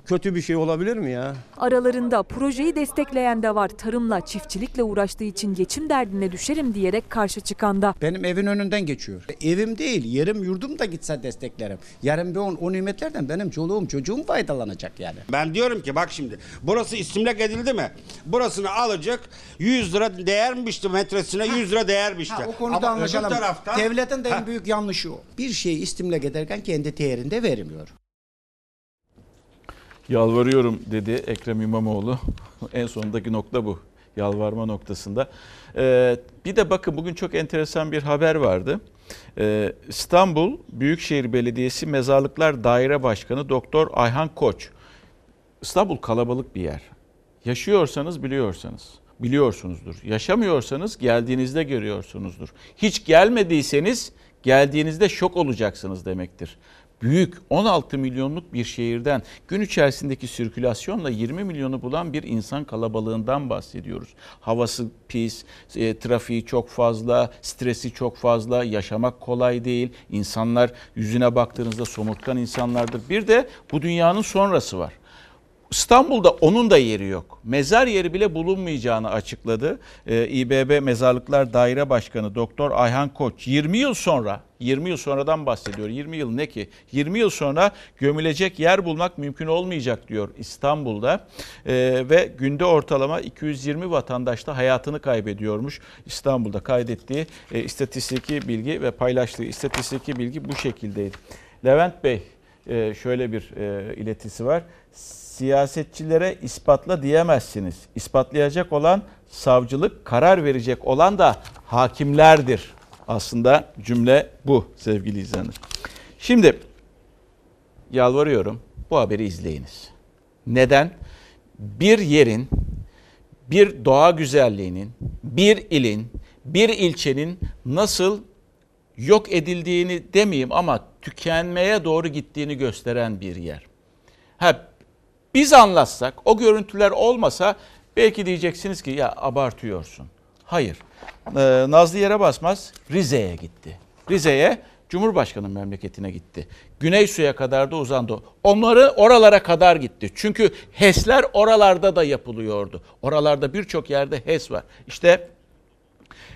kötü bir şey olabilir mi ya? Aralarında projeyi destekleyen de var. Tarımla, çiftçilikle uğraştığı için geçim derdine düşerim diyerek karşı çıkan da. Benim evin önünden geçiyor. Evim değil, yerim yurdum da gitse desteklerim. Yarın bir on, o nimetlerden benim çoluğum çocuğum faydalanacak yani. Ben diyorum ki bak şimdi burası istimlak edildi mi? Burasını alacak 100 lira değermişti metresine 100 lira değermişti. Ha, o konuda Ama anlaşalım. taraftan, Devletin de en büyük yanlışı o. Bir şeyi istimlak ederken kendi değerinde vermiyor. Yalvarıyorum dedi Ekrem İmamoğlu. en sondaki nokta bu. yalvarma noktasında. Ee, bir de bakın bugün çok enteresan bir haber vardı. Ee, İstanbul Büyükşehir Belediyesi Mezarlıklar Daire Başkanı Doktor Ayhan Koç. İstanbul kalabalık bir yer. Yaşıyorsanız biliyorsanız, biliyorsunuzdur. Yaşamıyorsanız geldiğinizde görüyorsunuzdur. Hiç gelmediyseniz geldiğinizde şok olacaksınız demektir. Büyük 16 milyonluk bir şehirden gün içerisindeki sirkülasyonla 20 milyonu bulan bir insan kalabalığından bahsediyoruz. Havası pis, e, trafiği çok fazla, stresi çok fazla, yaşamak kolay değil. İnsanlar yüzüne baktığınızda somurtkan insanlardır. Bir de bu dünyanın sonrası var. İstanbul'da onun da yeri yok. Mezar yeri bile bulunmayacağını açıkladı. Ee, İBB Mezarlıklar Daire Başkanı Doktor Ayhan Koç 20 yıl sonra 20 yıl sonradan bahsediyor. 20 yıl ne ki? 20 yıl sonra gömülecek yer bulmak mümkün olmayacak diyor İstanbul'da. Ee, ve günde ortalama 220 vatandaş da hayatını kaybediyormuş. İstanbul'da kaydettiği e, istatistiki bilgi ve paylaştığı istatistiki bilgi bu şekildeydi. Levent Bey e, şöyle bir e, iletisi var siyasetçilere ispatla diyemezsiniz. İspatlayacak olan savcılık, karar verecek olan da hakimlerdir. Aslında cümle bu sevgili izleyenler. Şimdi yalvarıyorum bu haberi izleyiniz. Neden? Bir yerin, bir doğa güzelliğinin, bir ilin, bir ilçenin nasıl yok edildiğini demeyeyim ama tükenmeye doğru gittiğini gösteren bir yer. Ha biz anlatsak, o görüntüler olmasa belki diyeceksiniz ki ya abartıyorsun. Hayır. Ee, Nazlı yere basmaz Rize'ye gitti. Rize'ye Cumhurbaşkanı memleketine gitti. Güney suya kadar da uzandı. Onları oralara kadar gitti. Çünkü HES'ler oralarda da yapılıyordu. Oralarda birçok yerde HES var. İşte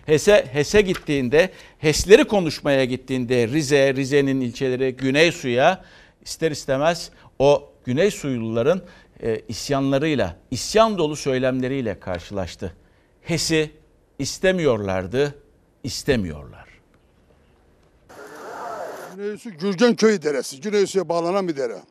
HES'e HES'e gittiğinde, HES'leri konuşmaya gittiğinde Rize, Rize'nin ilçeleri, Güney suya ister istemez o Güney Suyluların e, isyanlarıyla, isyan dolu söylemleriyle karşılaştı. HES'i istemiyorlardı, istemiyorlar. Güneysu Gürgen Köyü deresi. Güneysu'ya bağlanan bir dere.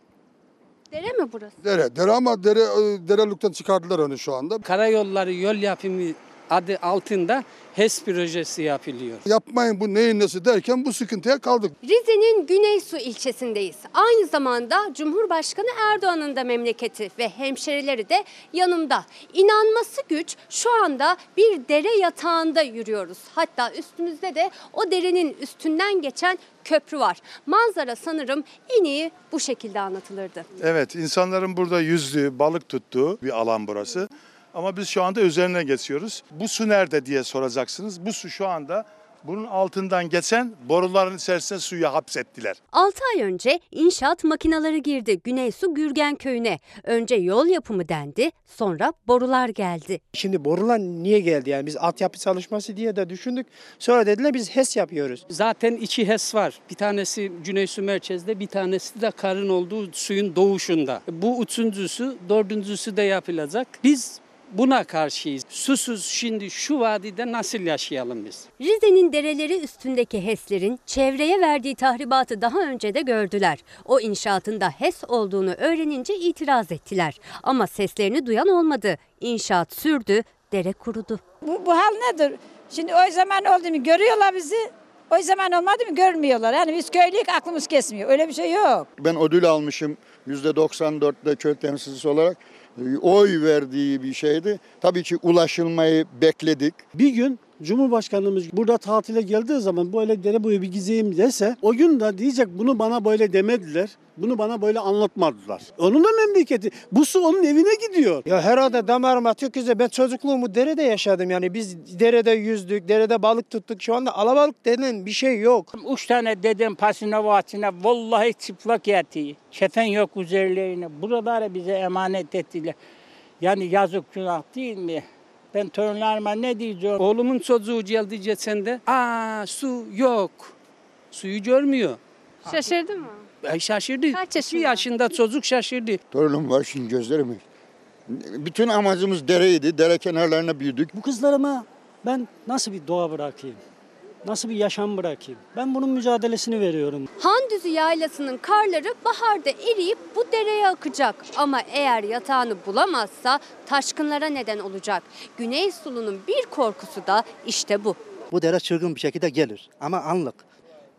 Dere mi burası? Dere. Dere ama dere e, derelükten çıkardılar onu şu anda. Karayolları yol yapımı adı altında HES projesi yapılıyor. Yapmayın bu neyin nesi derken bu sıkıntıya kaldık. Rize'nin Güneysu ilçesindeyiz. Aynı zamanda Cumhurbaşkanı Erdoğan'ın da memleketi ve hemşerileri de yanımda. İnanması güç şu anda bir dere yatağında yürüyoruz. Hatta üstümüzde de o derenin üstünden geçen köprü var. Manzara sanırım en iyi bu şekilde anlatılırdı. Evet, insanların burada yüzdüğü, balık tuttuğu bir alan burası. Ama biz şu anda üzerine geçiyoruz. Bu su nerede diye soracaksınız. Bu su şu anda bunun altından geçen boruların içerisine suyu hapsettiler. 6 ay önce inşaat makinaları girdi Güneysu Gürgen köyüne. Önce yol yapımı dendi, sonra borular geldi. Şimdi borular niye geldi yani biz altyapı çalışması diye de düşündük. Sonra dediler biz HES yapıyoruz. Zaten iki HES var. Bir tanesi Güneysu merkezde, bir tanesi de karın olduğu suyun doğuşunda. Bu üçüncüsü, dördüncüsü de yapılacak. Biz buna karşıyız. Susuz şimdi şu vadide nasıl yaşayalım biz? Rize'nin dereleri üstündeki HES'lerin çevreye verdiği tahribatı daha önce de gördüler. O inşaatın da HES olduğunu öğrenince itiraz ettiler. Ama seslerini duyan olmadı. İnşaat sürdü, dere kurudu. Bu, bu hal nedir? Şimdi o zaman oldu mu görüyorlar bizi. O zaman olmadı mı görmüyorlar. Yani biz köylüyük aklımız kesmiyor. Öyle bir şey yok. Ben ödül almışım %94'de köy temsilcisi olarak oy verdiği bir şeydi. Tabii ki ulaşılmayı bekledik. Bir gün Cumhurbaşkanımız burada tatile geldiği zaman böyle dere boyu bir gizeyim dese o gün de diyecek bunu bana böyle demediler. Bunu bana böyle anlatmadılar. Onun da memleketi. Bu su onun evine gidiyor. Ya herhalde damarıma Türkiye'de ben çocukluğumu derede yaşadım yani. Biz derede yüzdük, derede balık tuttuk. Şu anda alabalık denen bir şey yok. Üç tane dedem pasine vatine vallahi çıplak yatıyor. Kefen yok üzerlerine. Buraları bize emanet ettiler. Yani yazık günah değil mi? Ben torunlarıma ne diyeceğim? Oğlumun çocuğu geldi geçen de. Aa su yok. Suyu görmüyor. Şaşırdı mı? Ay şaşırdı. Kaç yaşında? yaşında çocuk şaşırdı. Torunum var şimdi gözlerimi. Bütün amacımız dereydi. Dere kenarlarına büyüdük. Bu kızlarıma ben nasıl bir doğa bırakayım? Nasıl bir yaşam bırakayım? Ben bunun mücadelesini veriyorum. Handüzü yaylasının karları baharda eriyip bu dereye akacak. Ama eğer yatağını bulamazsa taşkınlara neden olacak. Güney Sulu'nun bir korkusu da işte bu. Bu dere çılgın bir şekilde gelir ama anlık.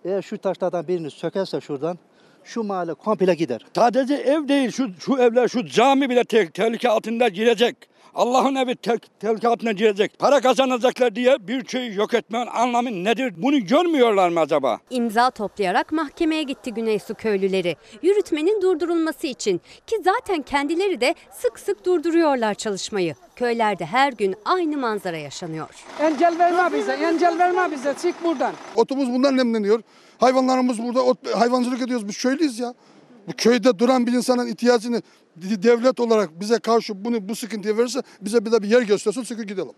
Eğer şu taşlardan birini sökerse şuradan şu mahalle komple gider. Sadece ev değil şu, şu evler şu cami bile te- tehlike altında girecek. Allah'ın evi te- tehlike altına girecek. Para kazanacaklar diye bir köyü yok etmenin anlamı nedir? Bunu görmüyorlar mı acaba? İmza toplayarak mahkemeye gitti Güneysu köylüleri. Yürütmenin durdurulması için ki zaten kendileri de sık sık durduruyorlar çalışmayı. Köylerde her gün aynı manzara yaşanıyor. Engel verme bize, engel verme bize. Çık buradan. Otumuz bundan nemleniyor. Hayvanlarımız burada ot, hayvancılık ediyoruz. Biz köylüyüz ya. Bu köyde duran bir insanın ihtiyacını de- devlet olarak bize karşı bunu bu sıkıntıya verirse bize bir de bir yer göstersin sıkı gidelim.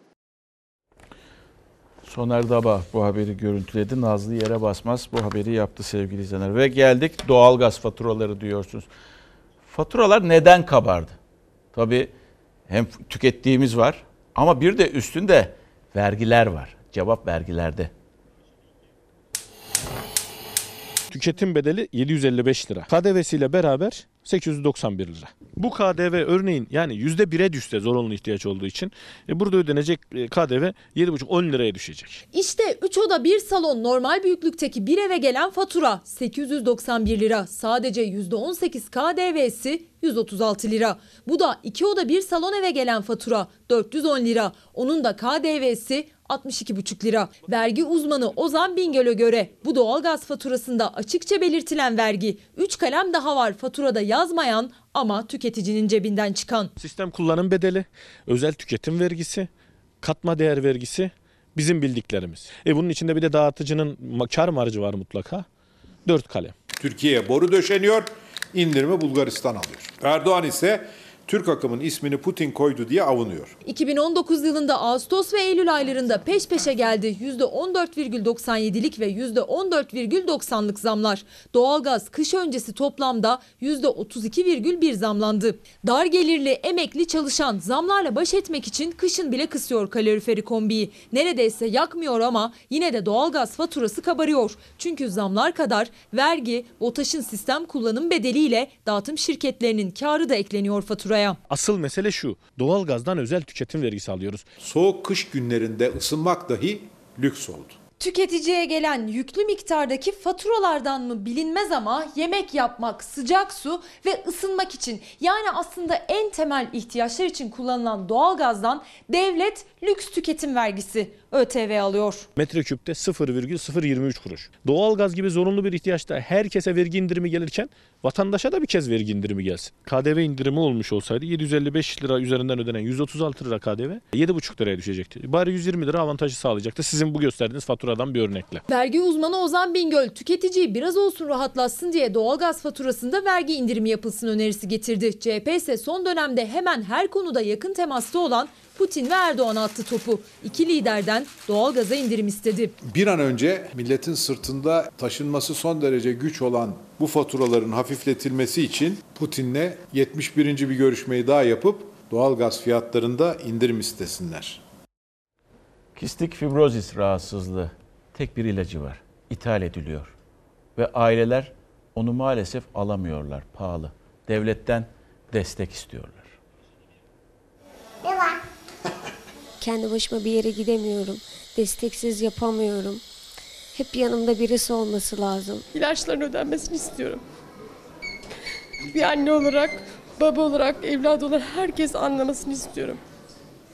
Soner Daba bu haberi görüntüledi. Nazlı yere basmaz bu haberi yaptı sevgili izleyenler. Ve geldik doğalgaz faturaları diyorsunuz. Faturalar neden kabardı? Tabii hem tükettiğimiz var ama bir de üstünde vergiler var. Cevap vergilerde. Tüketim bedeli 755 lira. KDV'siyle beraber 891 lira. Bu KDV örneğin yani %1'e düşse zorunlu ihtiyaç olduğu için e, burada ödenecek e, KDV 7,5-10 liraya düşecek. İşte 3 oda 1 salon normal büyüklükteki bir eve gelen fatura 891 lira. Sadece %18 KDV'si 136 lira. Bu da 2 oda 1 salon eve gelen fatura 410 lira. Onun da KDV'si 62,5 lira. Vergi uzmanı Ozan Bingöl'e göre bu doğalgaz faturasında açıkça belirtilen vergi 3 kalem daha var faturada yazmayan ama tüketicinin cebinden çıkan. Sistem kullanım bedeli, özel tüketim vergisi, katma değer vergisi bizim bildiklerimiz. E bunun içinde bir de dağıtıcının kar marjı var mutlaka. 4 kalem. Türkiye'ye boru döşeniyor, indirimi Bulgaristan alıyor. Erdoğan ise Türk akımın ismini Putin koydu diye avunuyor. 2019 yılında Ağustos ve Eylül aylarında peş peşe geldi %14,97'lik ve %14,90'lık zamlar. Doğalgaz kış öncesi toplamda %32,1 zamlandı. Dar gelirli emekli çalışan zamlarla baş etmek için kışın bile kısıyor kaloriferi kombiyi. Neredeyse yakmıyor ama yine de doğalgaz faturası kabarıyor. Çünkü zamlar kadar vergi, BOTAŞ'ın sistem kullanım bedeliyle dağıtım şirketlerinin karı da ekleniyor faturaya. Asıl mesele şu. Doğalgazdan özel tüketim vergisi alıyoruz. Soğuk kış günlerinde ısınmak dahi lüks oldu. Tüketiciye gelen yüklü miktardaki faturalardan mı bilinmez ama yemek yapmak, sıcak su ve ısınmak için yani aslında en temel ihtiyaçlar için kullanılan doğalgazdan devlet lüks tüketim vergisi ÖTV alıyor. Metreküpte 0,023 kuruş. Doğalgaz gibi zorunlu bir ihtiyaçta herkese vergi indirimi gelirken vatandaşa da bir kez vergi indirimi gelsin. KDV indirimi olmuş olsaydı 755 lira üzerinden ödenen 136 lira KDV 7,5 liraya düşecekti. Bari 120 lira avantajı sağlayacaktı. Sizin bu gösterdiğiniz faturadan bir örnekle. Vergi uzmanı Ozan Bingöl tüketiciyi biraz olsun rahatlatsın diye doğalgaz faturasında vergi indirimi yapılsın önerisi getirdi. CHP ise son dönemde hemen her konuda yakın temasta olan Putin ve Erdoğan attı topu. İki liderden doğalgaza indirim istedi. Bir an önce milletin sırtında taşınması son derece güç olan bu faturaların hafifletilmesi için Putin'le 71. bir görüşmeyi daha yapıp doğalgaz fiyatlarında indirim istesinler. Kistik fibrozis rahatsızlığı tek bir ilacı var. İthal ediliyor. Ve aileler onu maalesef alamıyorlar. Pahalı. Devletten destek istiyorlar. Kendi başıma bir yere gidemiyorum. Desteksiz yapamıyorum. Hep yanımda birisi olması lazım. İlaçların ödenmesini istiyorum. Bir anne olarak, baba olarak, evlat olarak herkes anlamasını istiyorum.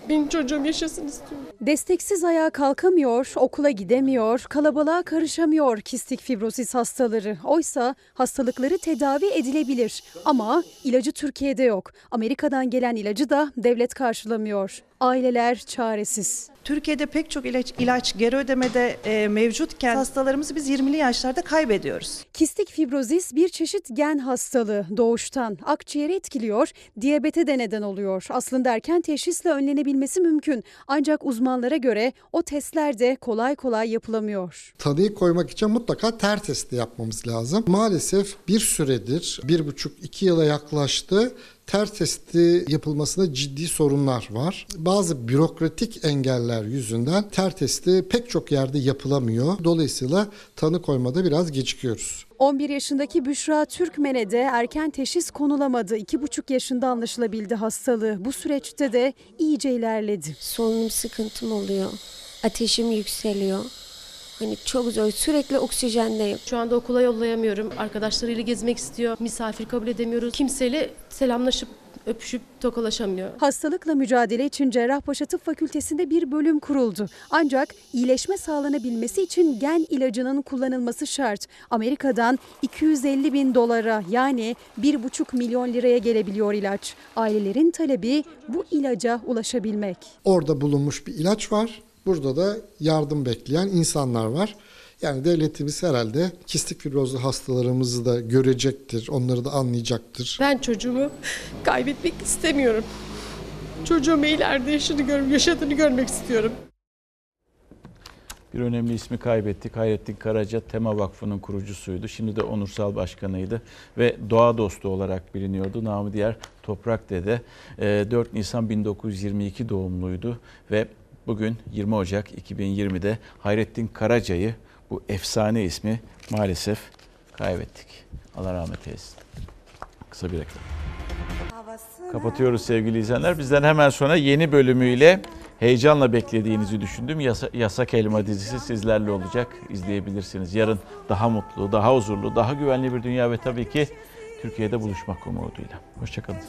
Benim çocuğum yaşasın istiyorum. Desteksiz ayağa kalkamıyor, okula gidemiyor, kalabalığa karışamıyor kistik fibrozis hastaları. Oysa hastalıkları tedavi edilebilir ama ilacı Türkiye'de yok. Amerika'dan gelen ilacı da devlet karşılamıyor. Aileler çaresiz. Türkiye'de pek çok ilaç, ilaç geri ödemede e, mevcutken hastalarımızı biz 20'li yaşlarda kaybediyoruz. Kistik fibrozis bir çeşit gen hastalığı doğuştan akciğeri etkiliyor, diyabete de neden oluyor. Aslında erken teşhisle önlenebilmesi mümkün ancak uzmanlara göre o testler de kolay kolay yapılamıyor. Tanıyı koymak için mutlaka ter testi yapmamız lazım. Maalesef bir süredir, bir buçuk iki yıla yaklaştı ter testi yapılmasında ciddi sorunlar var. Bazı bürokratik engeller yüzünden ter testi pek çok yerde yapılamıyor. Dolayısıyla tanı koymada biraz gecikiyoruz. 11 yaşındaki Büşra Türkmen'e de erken teşhis konulamadı. 2,5 yaşında anlaşılabildi hastalığı. Bu süreçte de iyice ilerledi. Solunum sıkıntım oluyor. Ateşim yükseliyor. Hani çok zor. Sürekli oksijendeyim. Şu anda okula yollayamıyorum. Arkadaşlarıyla gezmek istiyor. Misafir kabul edemiyoruz. Kimseyle selamlaşıp öpüşüp tokalaşamıyor. Hastalıkla mücadele için Cerrahpaşa Tıp Fakültesi'nde bir bölüm kuruldu. Ancak iyileşme sağlanabilmesi için gen ilacının kullanılması şart. Amerika'dan 250 bin dolara yani 1,5 milyon liraya gelebiliyor ilaç. Ailelerin talebi bu ilaca ulaşabilmek. Orada bulunmuş bir ilaç var. Burada da yardım bekleyen insanlar var. Yani devletimiz herhalde kistik fibrozlu hastalarımızı da görecektir, onları da anlayacaktır. Ben çocuğumu kaybetmek istemiyorum. Çocuğumu ileride yaşını gör, yaşadığını görmek istiyorum. Bir önemli ismi kaybettik. Hayrettin Karaca Tema Vakfı'nın kurucusuydu. Şimdi de onursal başkanıydı ve doğa dostu olarak biliniyordu. Namı diğer Toprak Dede. Ee, 4 Nisan 1922 doğumluydu ve bugün 20 Ocak 2020'de Hayrettin Karaca'yı bu efsane ismi maalesef kaybettik. Allah rahmet eylesin. Kısa bir reklam. Kapatıyoruz sevgili izleyenler. Bizden hemen sonra yeni bölümüyle heyecanla beklediğinizi düşündüm. Yasa, Yasak Elma dizisi sizlerle olacak. İzleyebilirsiniz. Yarın daha mutlu, daha huzurlu, daha güvenli bir dünya ve tabii ki Türkiye'de buluşmak umuduyla. Hoşçakalın.